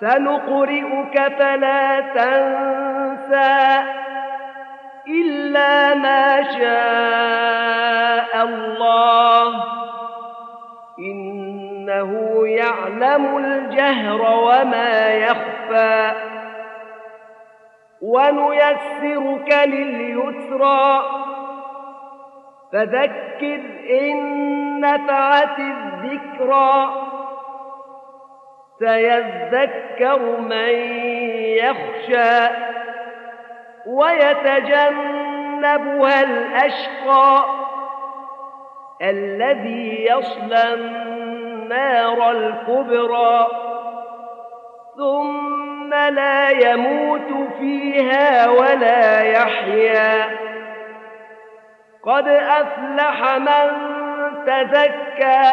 سنقرئك فلا تنسى إلا ما شاء الله. إنه يعلم الجهر وما يخفى. ونيسرك لليسرى. فذكر إن نفعت الذكرى. سيذكر من يخشى ويتجنبها الأشقى الذي يصلى النار الكبرى ثم لا يموت فيها ولا يحيا. قد أفلح من تزكى